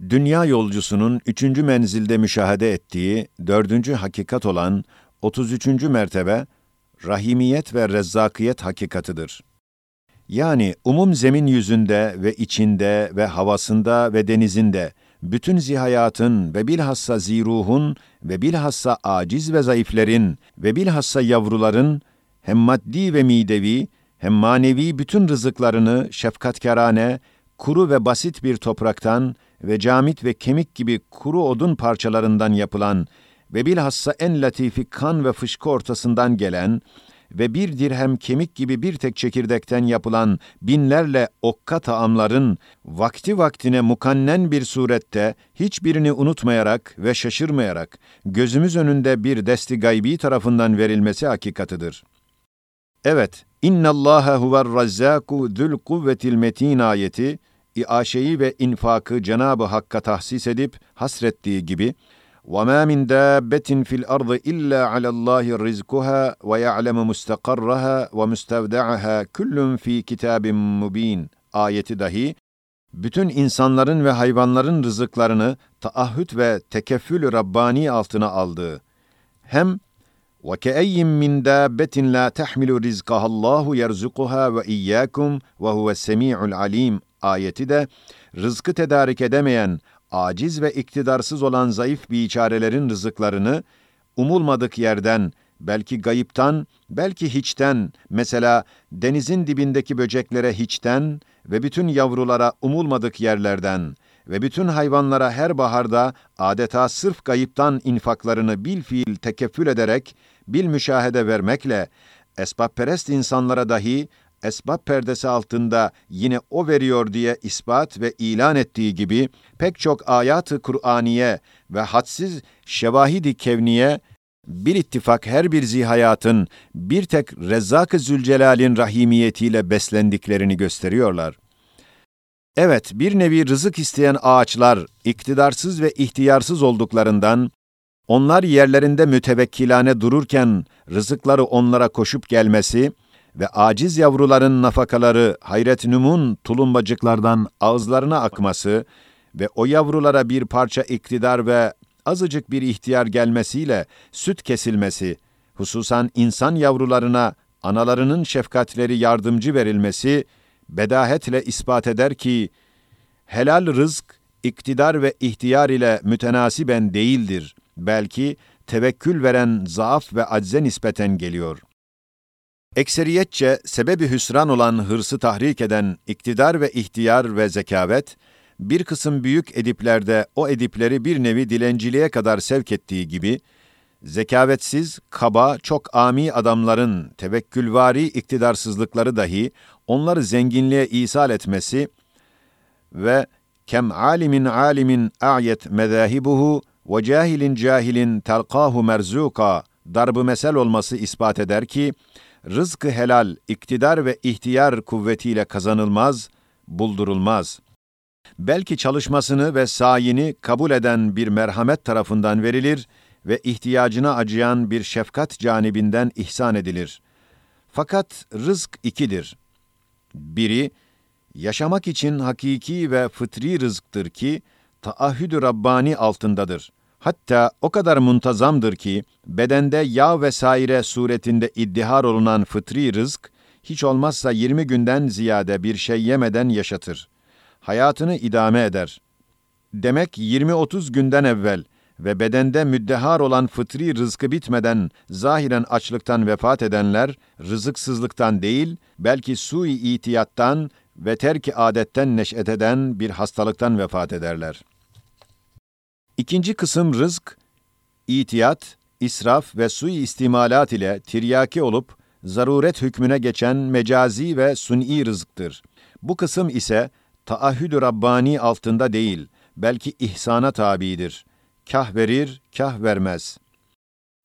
Dünya yolcusunun üçüncü menzilde müşahede ettiği dördüncü hakikat olan 33. mertebe, rahimiyet ve rezzakiyet hakikatıdır. Yani umum zemin yüzünde ve içinde ve havasında ve denizinde bütün zihayatın ve bilhassa ziruhun ve bilhassa aciz ve zayıflerin ve bilhassa yavruların hem maddi ve midevi hem manevi bütün rızıklarını şefkatkarane, kuru ve basit bir topraktan ve camit ve kemik gibi kuru odun parçalarından yapılan ve bilhassa en latifi kan ve fışkı ortasından gelen ve bir dirhem kemik gibi bir tek çekirdekten yapılan binlerle okka taamların vakti vaktine mukannen bir surette hiçbirini unutmayarak ve şaşırmayarak gözümüz önünde bir desti gaybi tarafından verilmesi hakikatıdır. Evet, İnna Allaha huver razzaku zul kuvvetil metin ayeti iaşeyi ve infakı Cenabı Hakk'a tahsis edip hasrettiği gibi وَمَا مِنْ دَابَّةٍ فِي الْأَرْضِ إِلَّا عَلَى اللّٰهِ رِزْقُهَا وَيَعْلَمُ مُسْتَقَرَّهَا وَمُسْتَوْدَعَهَا كُلٌّ فِي كِتَابٍ مُب۪ينٍ ayeti dahi, bütün insanların ve hayvanların rızıklarını taahhüt ve tekeffül Rabbani altına aldığı, hem وَكَأَيٍّ مِّنْ دَابَّةٍ لَا تَحْمِلُ رِزْقَهَا اللّٰهُ يَرْزُقُهَا وَإِيَّاكُمْ وَهُوَ السَّمِيعُ الْعَلِيمُ ayeti de, rızkı tedarik edemeyen, aciz ve iktidarsız olan zayıf biçarelerin rızıklarını, umulmadık yerden, belki gayiptan, belki hiçten, mesela denizin dibindeki böceklere hiçten ve bütün yavrulara umulmadık yerlerden ve bütün hayvanlara her baharda adeta sırf gayiptan infaklarını bil fiil tekeffül ederek, bil müşahede vermekle, esbabperest insanlara dahi esbab perdesi altında yine o veriyor diye ispat ve ilan ettiği gibi pek çok ayatı Kur'aniye ve hadsiz şevahidi kevniye bir ittifak her bir zihayatın bir tek Rezzak-ı Zülcelal'in rahimiyetiyle beslendiklerini gösteriyorlar. Evet, bir nevi rızık isteyen ağaçlar iktidarsız ve ihtiyarsız olduklarından, onlar yerlerinde mütevekkilane dururken rızıkları onlara koşup gelmesi, ve aciz yavruların nafakaları hayret numun tulumbacıklardan ağızlarına akması ve o yavrulara bir parça iktidar ve azıcık bir ihtiyar gelmesiyle süt kesilmesi, hususan insan yavrularına analarının şefkatleri yardımcı verilmesi, bedahetle ispat eder ki, helal rızk, iktidar ve ihtiyar ile mütenasiben değildir. Belki tevekkül veren zaaf ve acze nispeten geliyor. Ekseriyetçe sebebi hüsran olan hırsı tahrik eden iktidar ve ihtiyar ve zekavet, bir kısım büyük ediplerde o edipleri bir nevi dilenciliğe kadar sevk ettiği gibi, zekavetsiz, kaba, çok ami adamların tevekkülvari iktidarsızlıkları dahi onları zenginliğe isal etmesi ve kem alimin alimin a'yet mezahibuhu ve cahilin cahilin telqahu merzuka darbı mesel olması ispat eder ki, rızkı helal, iktidar ve ihtiyar kuvvetiyle kazanılmaz, buldurulmaz. Belki çalışmasını ve sayini kabul eden bir merhamet tarafından verilir ve ihtiyacına acıyan bir şefkat canibinden ihsan edilir. Fakat rızk ikidir. Biri, yaşamak için hakiki ve fıtri rızktır ki, taahhüdü Rabbani altındadır. Hatta o kadar muntazamdır ki bedende yağ vesaire suretinde iddihar olunan fıtri rızk hiç olmazsa 20 günden ziyade bir şey yemeden yaşatır. Hayatını idame eder. Demek 20-30 günden evvel ve bedende müddehar olan fıtri rızkı bitmeden zahiren açlıktan vefat edenler rızıksızlıktan değil belki sui itiyattan ve terki adetten neş'et eden bir hastalıktan vefat ederler.'' İkinci kısım rızk, itiyat, israf ve sui istimalat ile tiryaki olup zaruret hükmüne geçen mecazi ve suni rızıktır. Bu kısım ise taahhüd-ü Rabbani altında değil, belki ihsana tabidir. Kah verir, kah vermez.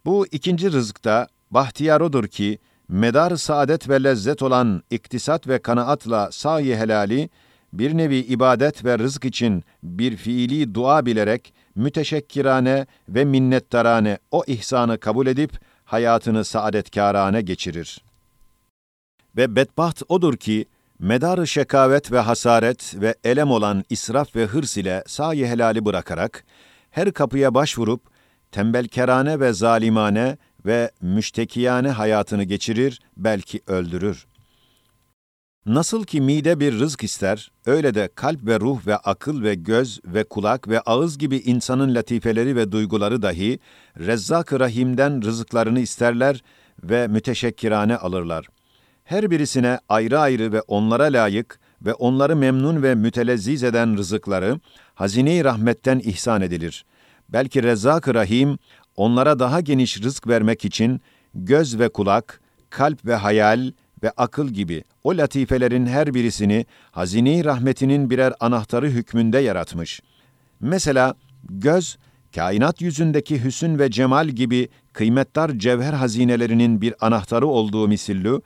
Bu ikinci rızıkta bahtiyar odur ki, medar saadet ve lezzet olan iktisat ve kanaatla sahi helali, bir nevi ibadet ve rızk için bir fiili dua bilerek müteşekkirane ve minnettarane o ihsanı kabul edip hayatını saadetkârane geçirir. Ve bedbaht odur ki, medarı şekavet ve hasaret ve elem olan israf ve hırs ile sahi helali bırakarak, her kapıya başvurup, tembelkerane ve zalimane ve müştekiyane hayatını geçirir, belki öldürür. Nasıl ki mide bir rızk ister, öyle de kalp ve ruh ve akıl ve göz ve kulak ve ağız gibi insanın latifeleri ve duyguları dahi Rezzak-ı Rahim'den rızıklarını isterler ve müteşekkirane alırlar. Her birisine ayrı ayrı ve onlara layık ve onları memnun ve mütelezziz eden rızıkları hazine-i rahmetten ihsan edilir. Belki Rezzak-ı Rahim onlara daha geniş rızk vermek için göz ve kulak, kalp ve hayal ve akıl gibi o latifelerin her birisini hazine-i rahmetinin birer anahtarı hükmünde yaratmış. Mesela göz, kainat yüzündeki hüsün ve cemal gibi kıymetdar cevher hazinelerinin bir anahtarı olduğu misillü,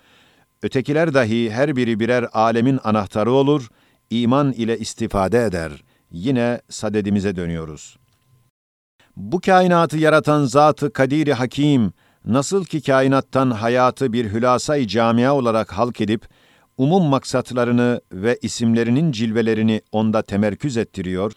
ötekiler dahi her biri birer alemin anahtarı olur, iman ile istifade eder. Yine sadedimize dönüyoruz. Bu kainatı yaratan Zat-ı Kadir-i Hakim, nasıl ki kainattan hayatı bir hülasa-i camia olarak halk edip, umum maksatlarını ve isimlerinin cilvelerini onda temerküz ettiriyor,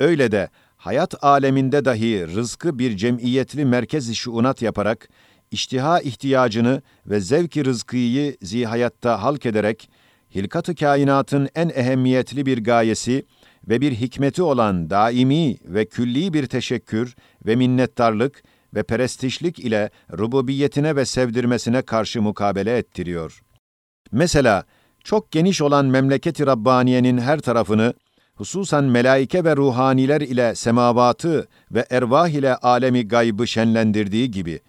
öyle de hayat aleminde dahi rızkı bir cemiyetli merkez-i şuunat yaparak, iştiha ihtiyacını ve zevki rızkıyı zihayatta halk ederek, hilkat-ı kainatın en ehemmiyetli bir gayesi ve bir hikmeti olan daimi ve külli bir teşekkür ve minnettarlık ve perestişlik ile rububiyetine ve sevdirmesine karşı mukabele ettiriyor. Mesela çok geniş olan memleketi Rabbaniye'nin her tarafını hususan melaike ve ruhaniler ile semavatı ve ervah ile alemi gaybı şenlendirdiği gibi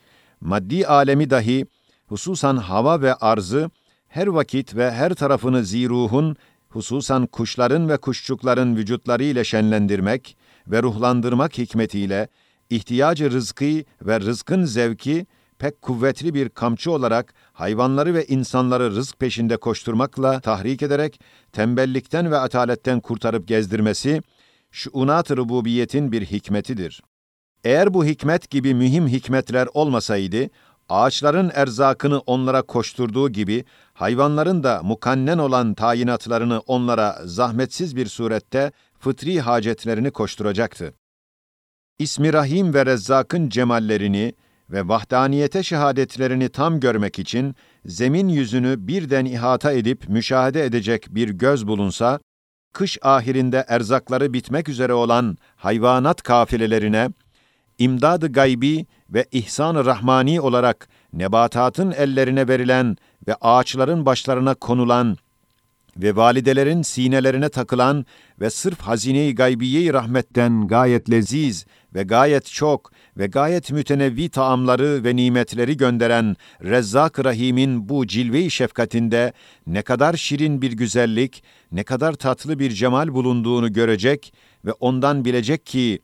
maddi alemi dahi hususan hava ve arzı her vakit ve her tarafını ziruhun hususan kuşların ve kuşçukların vücutları ile şenlendirmek ve ruhlandırmak hikmetiyle ihtiyacı rızkı ve rızkın zevki pek kuvvetli bir kamçı olarak hayvanları ve insanları rızk peşinde koşturmakla tahrik ederek tembellikten ve ataletten kurtarıp gezdirmesi, şuunat-ı rububiyetin bir hikmetidir. Eğer bu hikmet gibi mühim hikmetler olmasaydı, ağaçların erzakını onlara koşturduğu gibi, hayvanların da mukannen olan tayinatlarını onlara zahmetsiz bir surette fıtri hacetlerini koşturacaktı. İsmi Rahim ve Rezzak'ın cemallerini ve vahdaniyete şehadetlerini tam görmek için zemin yüzünü birden ihata edip müşahede edecek bir göz bulunsa, kış ahirinde erzakları bitmek üzere olan hayvanat kafilelerine, imdad-ı gaybi ve ihsan-ı rahmani olarak nebatatın ellerine verilen ve ağaçların başlarına konulan ve validelerin sinelerine takılan ve sırf hazine-i gaybiye rahmetten gayet leziz ve gayet çok ve gayet mütenevvi taamları ve nimetleri gönderen Rezzak Rahim'in bu cilve-i şefkatinde ne kadar şirin bir güzellik, ne kadar tatlı bir cemal bulunduğunu görecek ve ondan bilecek ki,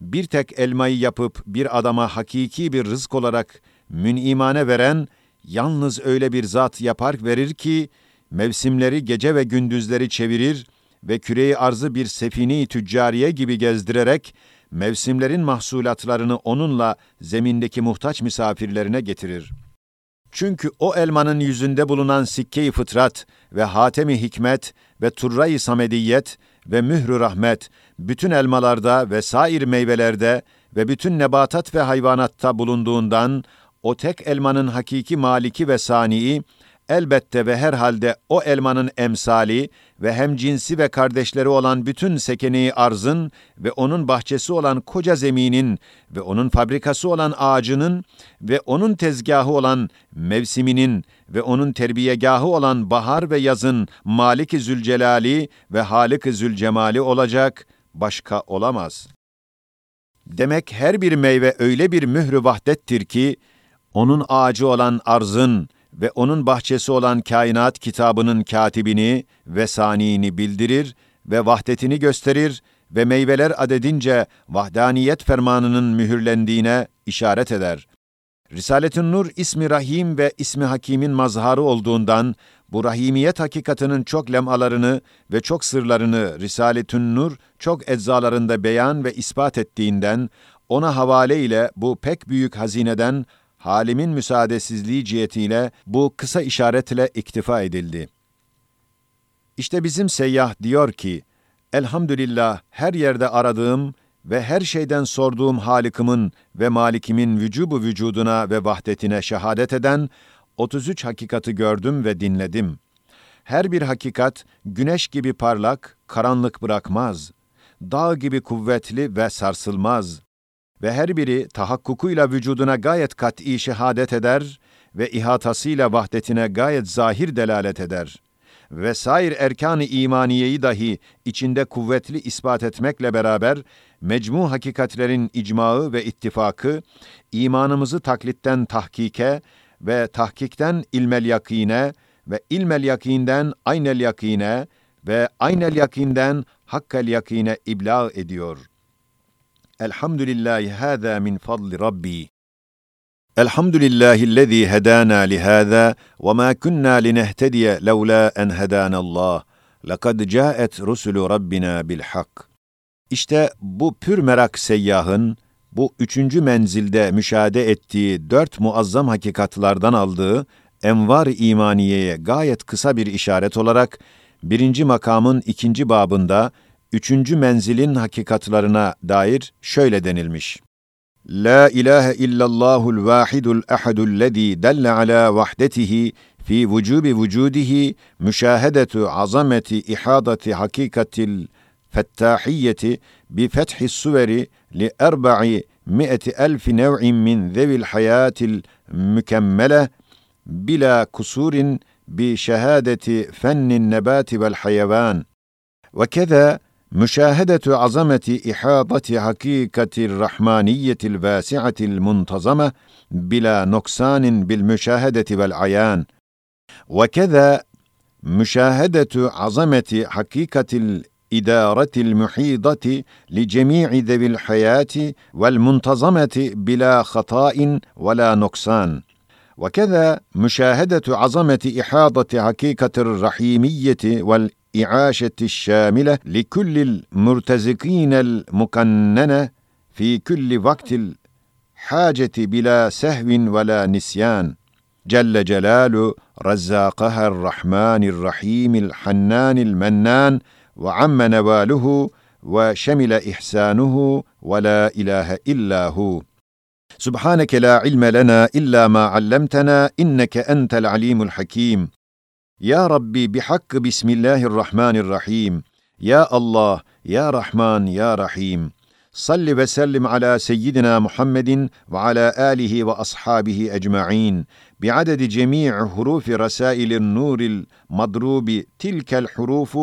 bir tek elmayı yapıp bir adama hakiki bir rızk olarak münimane veren, yalnız öyle bir zat yapar verir ki, mevsimleri gece ve gündüzleri çevirir ve küreyi arzı bir sefini tüccariye gibi gezdirerek, mevsimlerin mahsulatlarını onunla zemindeki muhtaç misafirlerine getirir. Çünkü o elmanın yüzünde bulunan sikke-i fıtrat ve hatemi hikmet ve turra-i samediyet ve mührü rahmet, bütün elmalarda ve sair meyvelerde ve bütün nebatat ve hayvanatta bulunduğundan, o tek elmanın hakiki maliki ve sani'i, elbette ve herhalde o elmanın emsali ve hem cinsi ve kardeşleri olan bütün sekeneyi arzın ve onun bahçesi olan koca zeminin ve onun fabrikası olan ağacının ve onun tezgahı olan mevsiminin ve onun terbiyegahı olan bahar ve yazın Malik-i Zülcelali ve Halik-i Zülcemali olacak, başka olamaz. Demek her bir meyve öyle bir mührü vahdettir ki, onun ağacı olan arzın, ve onun bahçesi olan kainat kitabının katibini ve saniini bildirir ve vahdetini gösterir ve meyveler adedince vahdaniyet fermanının mühürlendiğine işaret eder. Risaletün Nur ismi Rahim ve ismi Hakim'in mazharı olduğundan bu rahimiyet hakikatının çok lemalarını ve çok sırlarını Risaletün Nur çok eczalarında beyan ve ispat ettiğinden ona havale ile bu pek büyük hazineden halimin müsaadesizliği cihetiyle bu kısa işaretle iktifa edildi. İşte bizim seyyah diyor ki, Elhamdülillah her yerde aradığım ve her şeyden sorduğum Halik'imin ve Malik'imin vücubu vücuduna ve vahdetine şehadet eden 33 hakikati gördüm ve dinledim. Her bir hakikat güneş gibi parlak, karanlık bırakmaz. Dağ gibi kuvvetli ve sarsılmaz. Ve her biri tahakkukuyla vücuduna gayet kat'i şehadet eder ve ihatasıyla vahdetine gayet zahir delalet eder. Ve sair erkan-ı imaniyeyi dahi içinde kuvvetli ispat etmekle beraber mecmu hakikatlerin icmağı ve ittifakı, imanımızı taklitten tahkike ve tahkikten ilmel yakine ve ilmel yakinden aynel yakine ve aynel yakinden hakkel yakine ibla ediyor. Elhamdülillahi hâzâ min fadli Rabbi. Elhamdülillahillezî hedâna lihâzâ ve mâ kunnâ linehtediye levlâ en hedânallâh. Lekad câet rusulü Rabbina bil hak. İşte bu pür merak seyyahın, bu üçüncü menzilde müşahede ettiği dört muazzam hakikatlardan aldığı envar imaniyeye gayet kısa bir işaret olarak, birinci makamın ikinci babında, üçüncü menzilin hakikatlarına dair şöyle denilmiş. La ilahe illallahul vahidul ahadul lezî delle ala vahdetihi fi vücubi vücudihi müşahedetu azameti ihadati hakikatil fettahiyyeti bi fethi suveri li erba'i mi'eti elfi nev'in min zevil hayatil mükemmele bila kusurin bi şehadeti fennin nebati vel hayvan ve keza مشاهدة عظمة إحاطة حقيقة الرحمانية الواسعة المنتظمة بلا نقصان بالمشاهدة والعيان. وكذا مشاهدة عظمة حقيقة الإدارة المحيطة لجميع ذوي الحياة والمنتظمة بلا خطاء ولا نقصان. وكذا مشاهدة عظمة إحاطة حقيقة الرحيمية والإدارة والإعاشة الشاملة لكل المرتزقين المكننة في كل وقت الحاجة بلا سهو ولا نسيان. جل جلال رزاقها الرحمن الرحيم الحنان المنان وعم نواله وشمل إحسانه ولا إله إلا هو. سبحانك لا علم لنا إلا ما علمتنا إنك أنت العليم الحكيم. يا ربي بحق بسم الله الرحمن الرحيم. يا الله يا رحمن يا رحيم. صل وسلم على سيدنا محمد وعلى آله وأصحابه أجمعين. بعدد جميع حروف رسائل النور المضروب تلك الحروف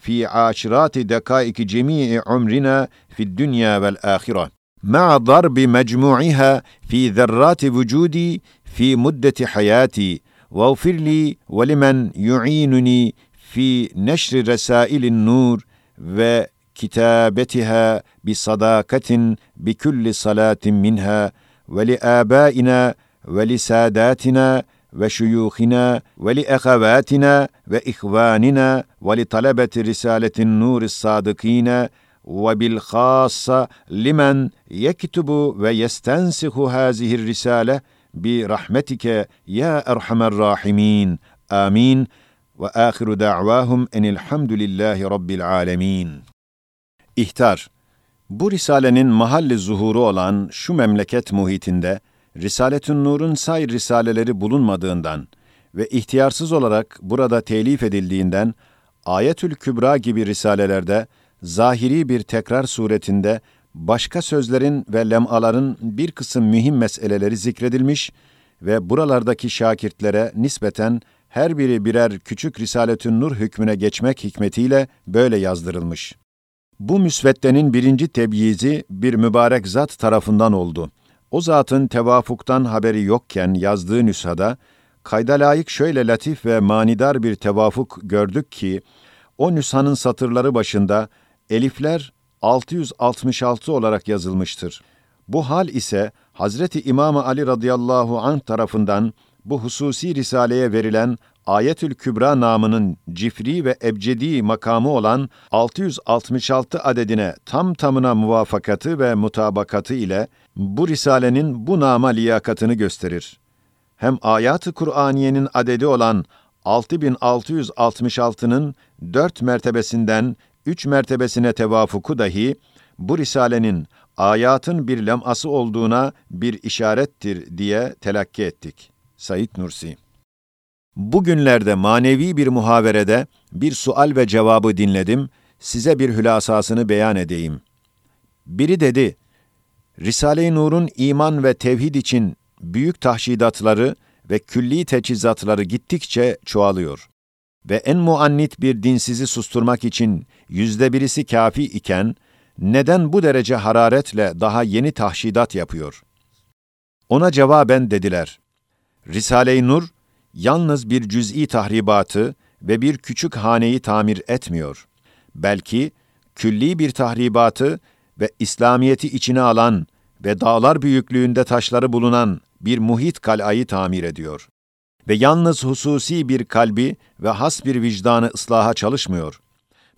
في عاشرات دقائق جميع عمرنا في الدنيا والآخرة. مع ضرب مجموعها في ذرات وجودي في مدة حياتي. واغفر لي ولمن يعينني في نشر رسائل النور وكتابتها بصداقة بكل صلاة منها ولآبائنا ولساداتنا وشيوخنا ولأخواتنا وإخواننا ولطلبة رسالة النور الصادقين وبالخاصة لمن يكتب ويستنسخ هذه الرسالة bi rahmetike ya erhamer rahimin. Amin. Ve ahiru da'vahum enilhamdülillahi rabbil alemin. İhtar Bu risalenin mahalli zuhuru olan şu memleket muhitinde, Risaletün Nur'un say risaleleri bulunmadığından ve ihtiyarsız olarak burada telif edildiğinden, Ayetül Kübra gibi risalelerde zahiri bir tekrar suretinde başka sözlerin ve lemaların bir kısım mühim meseleleri zikredilmiş ve buralardaki şakirtlere nispeten her biri birer küçük Risaletün Nur hükmüne geçmek hikmetiyle böyle yazdırılmış. Bu müsveddenin birinci tebyizi bir mübarek zat tarafından oldu. O zatın tevafuktan haberi yokken yazdığı nüshada, kayda layık şöyle latif ve manidar bir tevafuk gördük ki, o nüshanın satırları başında elifler 666 olarak yazılmıştır. Bu hal ise Hazreti İmam Ali radıyallahu anh tarafından bu hususi risaleye verilen Ayetül Kübra namının cifri ve ebcedi makamı olan 666 adedine tam tamına muvafakatı ve mutabakatı ile bu risalenin bu nama liyakatını gösterir. Hem ayat-ı Kur'aniyenin adedi olan 6666'nın dört mertebesinden üç mertebesine tevafuku dahi bu risalenin ayatın bir lem'ası olduğuna bir işarettir diye telakki ettik. Said Nursi Bugünlerde manevi bir muhaverede bir sual ve cevabı dinledim, size bir hülasasını beyan edeyim. Biri dedi, Risale-i Nur'un iman ve tevhid için büyük tahşidatları ve külli teçhizatları gittikçe çoğalıyor. Ve en muannit bir dinsizi susturmak için yüzde birisi kafi iken, neden bu derece hararetle daha yeni tahşidat yapıyor? Ona cevaben dediler, Risale-i Nur, yalnız bir cüz'i tahribatı ve bir küçük haneyi tamir etmiyor. Belki külli bir tahribatı ve İslamiyeti içine alan ve dağlar büyüklüğünde taşları bulunan bir muhit kalayı tamir ediyor. Ve yalnız hususi bir kalbi ve has bir vicdanı ıslaha çalışmıyor.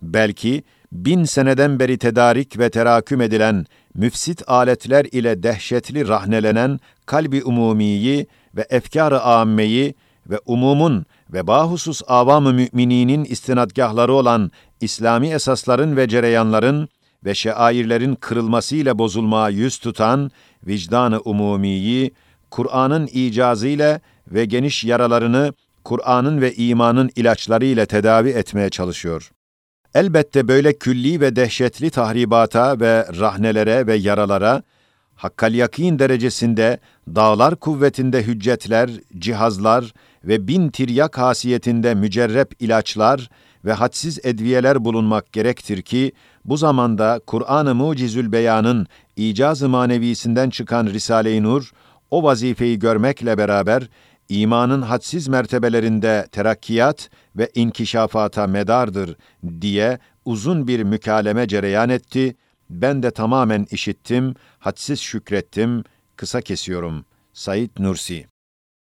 Belki bin seneden beri tedarik ve teraküm edilen müfsit aletler ile dehşetli rahnelenen kalbi umumiyi ve efkar-ı âmmeyi ve umumun ve bahusus avam-ı mümininin istinadgahları olan İslami esasların ve cereyanların ve şairlerin kırılmasıyla bozulmaya yüz tutan vicdanı umumiyi, Kur'an'ın icazıyla ve geniş yaralarını Kur'an'ın ve imanın ilaçları ile tedavi etmeye çalışıyor. Elbette böyle külli ve dehşetli tahribata ve rahnelere ve yaralara, hakkal yakin derecesinde dağlar kuvvetinde hüccetler, cihazlar ve bin tiryak hasiyetinde mücerrep ilaçlar ve hadsiz edviyeler bulunmak gerektir ki, bu zamanda Kur'an-ı Mucizül Beyan'ın icaz-ı manevisinden çıkan Risale-i Nur, o vazifeyi görmekle beraber, imanın hadsiz mertebelerinde terakkiyat ve inkişafata medardır diye uzun bir mükaleme cereyan etti. Ben de tamamen işittim, hadsiz şükrettim, kısa kesiyorum. Said Nursi